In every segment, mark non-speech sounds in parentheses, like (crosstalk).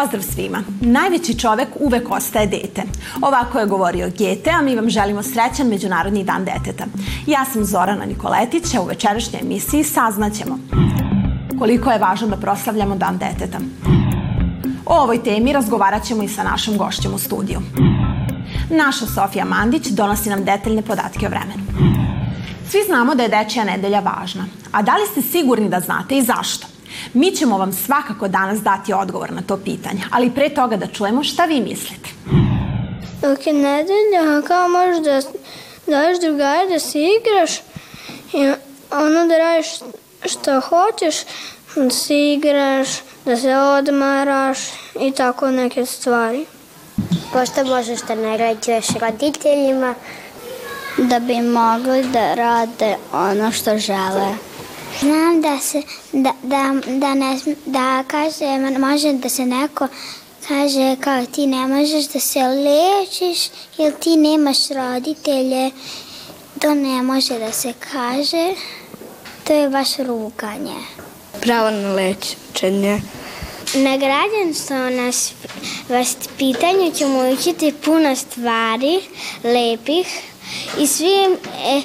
Pozdrav svima! Najveći čovek uvek ostaje dete. Ovako je govorio Gete, a mi vam želimo srećan Međunarodni dan deteta. Ja sam Zorana Nikoletić, a u večerašnjoj emisiji saznaćemo koliko je važno da proslavljamo dan deteta. O ovoj temi razgovarat ćemo i sa našom gošćom u studiju. Naša Sofija Mandić donosi nam detaljne podatke o vremenu. Svi znamo da je Dečija nedelja važna, a da li ste sigurni da znate i zašto? Mi ćemo vam svakako danas dati odgovor na to pitanje, ali pre toga da čujemo šta vi mislite. Dok je nedelja, kao možeš da daš drugare da se igraš i ono da radiš što hoćeš, da se igraš, da se odmaraš i tako neke stvari. Pošto možeš da naređuješ roditeljima Da bi mogli da rade ono što žele. Znam da se, da, da, da, ne, da kaže, može da se neko kaže kao ti ne možeš da se lečiš ili ti nemaš roditelje. To ne može da se kaže. To je baš ruganje. Pravo na lečenje. Na građanstvo nas vaspitanju ćemo učiti puno stvari lepih i svi, e,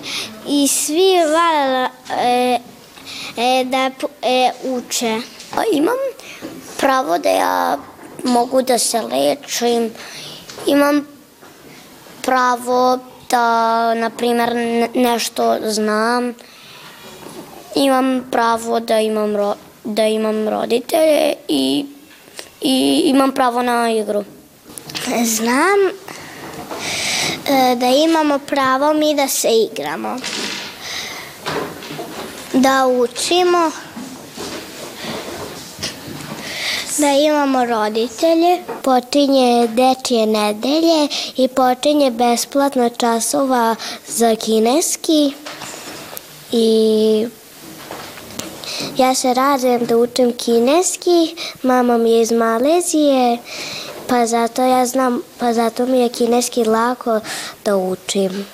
i svi vale e, e, da e, uče. Imam pravo da ja mogu da se lečim, imam pravo da, na primer, nešto znam, imam pravo da imam, ro, da imam roditelje i, i imam pravo na igru. Znam e, da imamo pravo mi da se igramo da učimo, da imamo roditelje. Počinje dečije nedelje i počinje besplatna časova za kineski i ja se radujem da učim kineski, mama mi je iz Malezije, pa zato ja znam, pa zato mi je kineski lako da učim.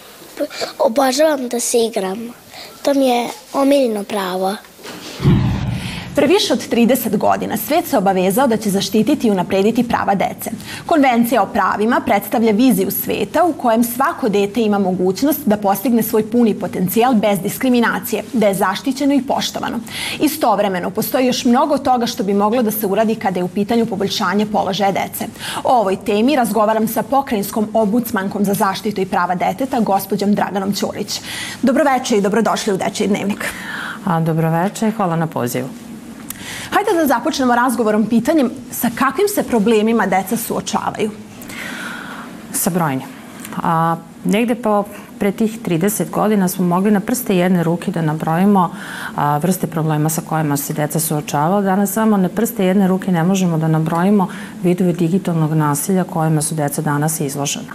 Obožavam da se igram. To mi je omiljeno pravo. Pre više od 30 godina svet se obavezao da će zaštititi i unaprediti prava dece. Konvencija o pravima predstavlja viziju sveta u kojem svako dete ima mogućnost da postigne svoj puni potencijal bez diskriminacije, da je zaštićeno i poštovano. Istovremeno, postoji još mnogo toga što bi moglo da se uradi kada je u pitanju poboljšanje položaja dece. O ovoj temi razgovaram sa pokrajinskom obudsmankom za zaštitu i prava deteta, gospođom Draganom Ćurić. Dobroveče i dobrodošli u Dečiji dnevnik. A, dobroveče i hvala na pozivu. Hajde da započnemo razgovorom pitanjem sa kakvim se problemima deca suočavaju? Sa brojnim. A, negde po pre tih 30 godina smo mogli na prste jedne ruke da nabrojimo a, vrste problema sa kojima se deca suočavala. Danas samo na prste jedne ruke ne možemo da nabrojimo vidove digitalnog nasilja kojima su deca danas izložena.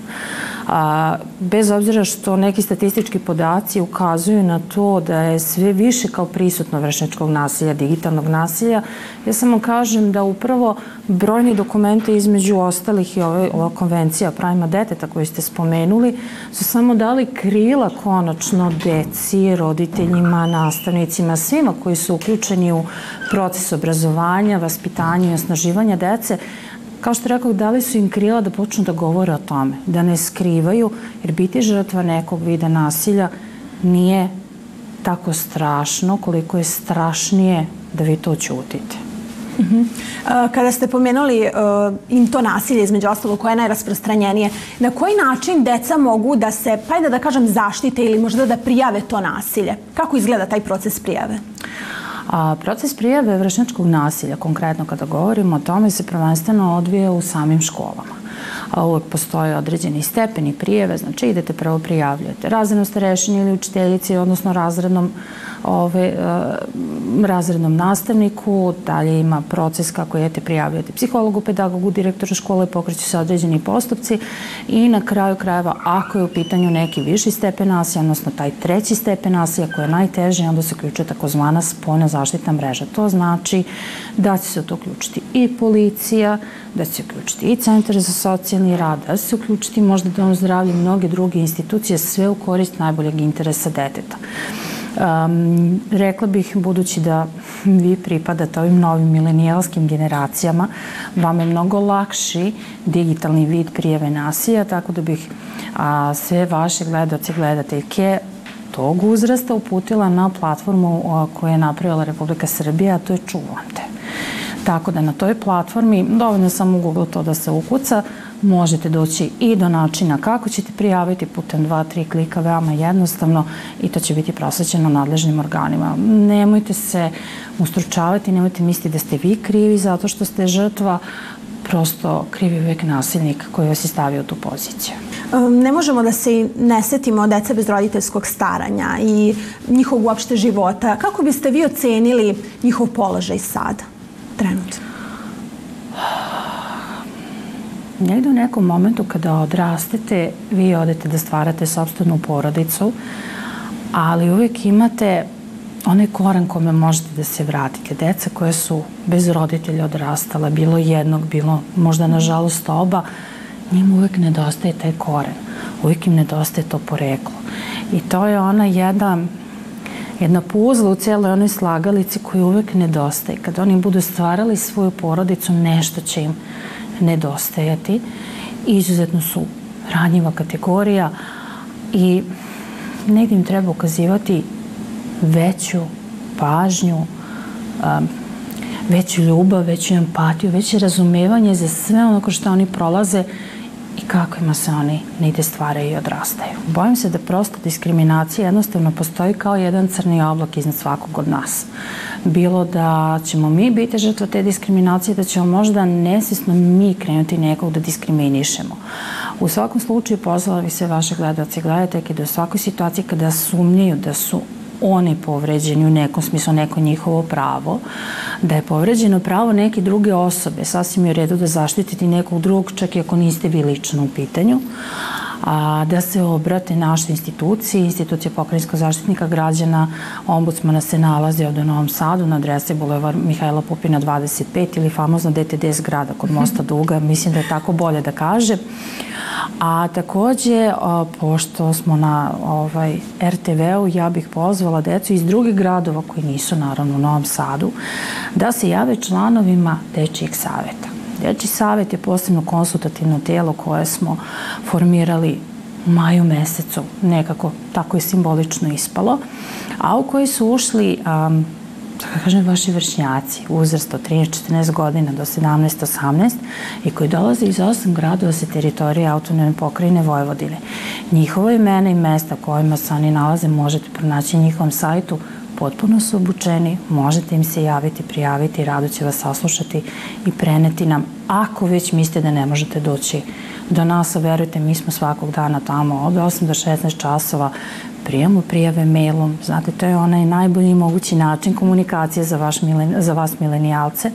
A, bez obzira što neki statistički podaci ukazuju na to da je sve više kao prisutno vršničkog nasilja, digitalnog nasilja, ja samo kažem da upravo brojni dokumenti između ostalih i ove, ova konvencija o pravima deteta koju ste spomenuli su samo dali krila konačno deci, roditeljima, nastavnicima, svima koji su uključeni u proces obrazovanja, vaspitanja i osnaživanja dece, kao što rekao, dali su im krila da počnu da govore o tome, da ne skrivaju, jer biti žrtva nekog vida nasilja nije tako strašno koliko je strašnije da vi to ćutite. -huh. Kada ste pomenuli uh, to nasilje između ostalo koje je najrasprostranjenije, na koji način deca mogu da se, pa da da kažem, zaštite ili možda da prijave to nasilje? Kako izgleda taj proces prijave? A, proces prijave vršnjačkog nasilja, konkretno kada govorimo o tome, se prvenstveno odvija u samim školama. Uvek postoje određeni stepeni prijeve, znači idete prvo prijavljujete razrednom starešini ili učiteljici, odnosno razrednom ove, e, razrednom nastavniku, dalje ima proces kako jete prijavljujete psihologu, pedagogu, direktoru škole, pokreću se određeni postupci i na kraju krajeva ako je u pitanju neki viši stepen nasilja, odnosno taj treći stepen nasilja koji je najteži, onda se uključuje takozvana spojna zaštitna mreža. To znači da će se to uključiti i policija, da će se uključiti i centar za socijalni rad, da se uključiti možda dom zdravlja i mnoge druge institucije, sve u korist najboljeg interesa deteta. Um, rekla bih, budući da vi pripadate ovim novim milenijalskim generacijama, vam je mnogo lakši digitalni vid prijeve nasilja, tako da bih a, sve vaše gledoci, gledateljke tog uzrasta uputila na platformu koju je napravila Republika Srbija, a to je Čuvam te. Tako da na toj platformi, dovoljno samo u Google to da se ukuca, možete doći i do načina kako ćete prijaviti putem dva, tri klika, veoma jednostavno i to će biti prosvećeno nadležnim organima. Nemojte se ustručavati, nemojte misliti da ste vi krivi zato što ste žrtva, prosto krivi uvek nasilnik koji vas je stavio u tu poziciju. Ne možemo da se ne setimo deca bez roditeljskog staranja i njihovog uopšte života. Kako biste vi ocenili njihov položaj sada, trenutno? Negde u nekom momentu kada odrastete, vi odete da stvarate sobstvenu porodicu, ali uvek imate onaj koran kome možete da se vratite. Deca koje su bez roditelja odrastala, bilo jednog, bilo možda nažalost oba, njima uvek nedostaje taj koren. Uvek im nedostaje to poreklo. I to je ona jedna jedna puzla u cijeloj onoj slagalici koju uvek nedostaje. Kad oni budu stvarali svoju porodicu, nešto će im nedostajati. Izuzetno su ranjiva kategorija i negdje im treba ukazivati veću pažnju, um, veću ljubav, veću empatiju, veće razumevanje za sve ono što oni prolaze i kako ima se oni nigde stvaraju i odrastaju. Bojim se da prosto diskriminacija jednostavno postoji kao jedan crni oblak iznad svakog od nas. Bilo da ćemo mi biti žrtva te diskriminacije, da ćemo možda nesvjesno mi krenuti nekog da diskriminišemo. U svakom slučaju pozvala bi se vaše gledalce i gledateljke da u svakoj situaciji kada sumnjaju da su oni povređeni u nekom smislu, neko njihovo pravo, da je povređeno pravo neke druge osobe, sasvim je u redu da zaštititi nekog drugog, čak i ako niste vi lično u pitanju, a, da se obrate našoj instituciji, institucija pokrajinskog zaštitnika građana, ombudsmana se nalazi ovde u Novom Sadu na adresi Bulevar Mihajla Pupina 25 ili famozno DTD zgrada kod Mosta Duga, mislim da je tako bolje da kaže. A takođe, pošto smo na ovaj, RTV-u, ja bih pozvala decu iz drugih gradova koji nisu naravno u Novom Sadu, da se jave članovima Dečijeg saveta. Deči savet je posebno konsultativno telo koje smo formirali u maju mesecu, nekako tako je simbolično ispalo, a u koji su ušli um, da kažem, vaši vršnjaci uzrast od 13-14 godina do 17-18 i koji dolaze iz osam gradova sa teritorije autonome pokrajine Vojvodine. Njihovo imena i mesta kojima se oni nalaze možete pronaći na njihovom sajtu potpuno su obučeni, možete im se javiti, prijaviti, rado će vas saslušati i preneti nam, ako već mislite da ne možete doći do nas, verujte, mi smo svakog dana tamo od 8 do 16 časova, prijemu prijave mailom, znate, to je onaj najbolji mogući način komunikacije za, vaš milen, za vas milenijalce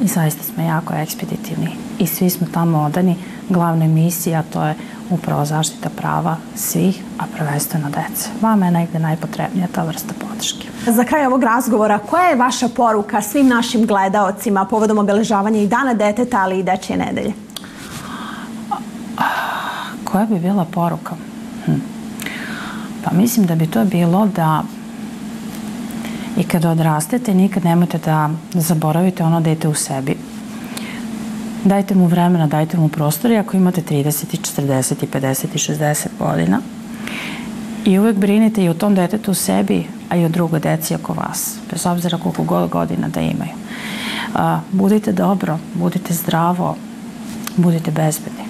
i zaista smo jako ekspeditivni i svi smo tamo odani. Glavna misija to je upravo zaštita prava svih, a prvenstveno dece. Vama je negde najpotrebnija ta vrsta podrške. Za kraj ovog razgovora, koja je vaša poruka svim našim gledaocima povodom obeležavanja i dana deteta, ali i dečje nedelje? Koja bi bila poruka? Hm. Pa mislim da bi to bilo da i kada odrastete nikad nemojte da zaboravite ono dete u sebi. Dajte mu vremena, dajte mu prostor i ako imate 30 i 40 i 50 i 60 godina i uvek brinite i o tom detetu u sebi, a i o drugoj deci oko vas, bez obzira koliko god godina da imaju. A, budite dobro, budite zdravo, budite bezbedni.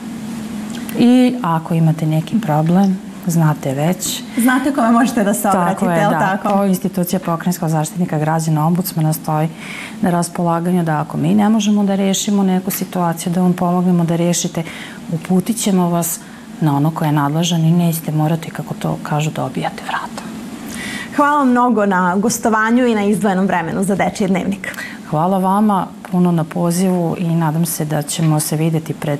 I ako imate neki problem, znate već. Znate kome možete da se obratite, tako je, da. tako? Ovo institucija pokrenjskog zaštitnika građana ombudsmana stoji na raspolaganju da ako mi ne možemo da rešimo neku situaciju, da vam pomognemo da rešite, uputit ćemo vas na ono koje je nadležan i nećete morati, kako to kažu, da vrata. Hvala mnogo na gostovanju i na izdvojenom vremenu za Dečiji dnevnik. Hvala vama puno na pozivu i nadam se da ćemo se videti pred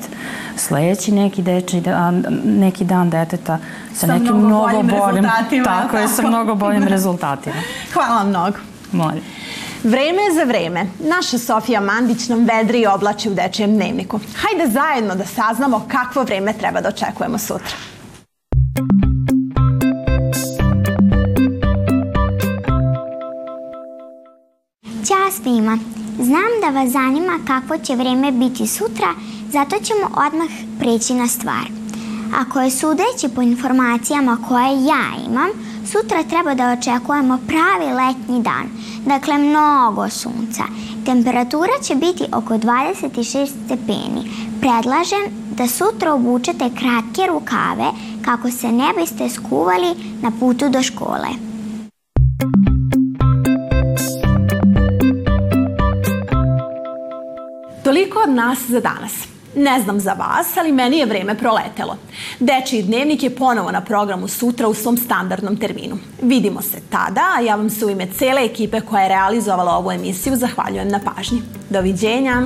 sledeći neki deči dan, neki dan deteta sa, sa nekim mnogo, mnogo boljim, boljim rezultatima. Tako je, sa mnogo boljim rezultatima. (laughs) Hvala mnogo. Molim. Vreme je za vreme. Naša Sofija Mandić nam vedri i oblači u dečijem dnevniku. Hajde zajedno da saznamo kakvo vreme treba da očekujemo sutra. Ćao svima! Znam da vas zanima kako će vreme biti sutra, zato ćemo odmah preći na stvar. Ako je sudeći po informacijama koje ja imam, sutra treba da očekujemo pravi letnji dan, dakle mnogo sunca. Temperatura će biti oko 26 stepeni. Predlažem da sutra obučete kratke rukave kako se ne biste skuvali na putu do škole. Toliko od nas za danas. Ne znam za vas, ali meni je vreme proletelo. Dečiji dnevnik je ponovo na programu sutra u svom standardnom terminu. Vidimo se tada, a ja vam se u ime cele ekipe koja je realizovala ovu emisiju zahvaljujem na pažnji. Doviđenja!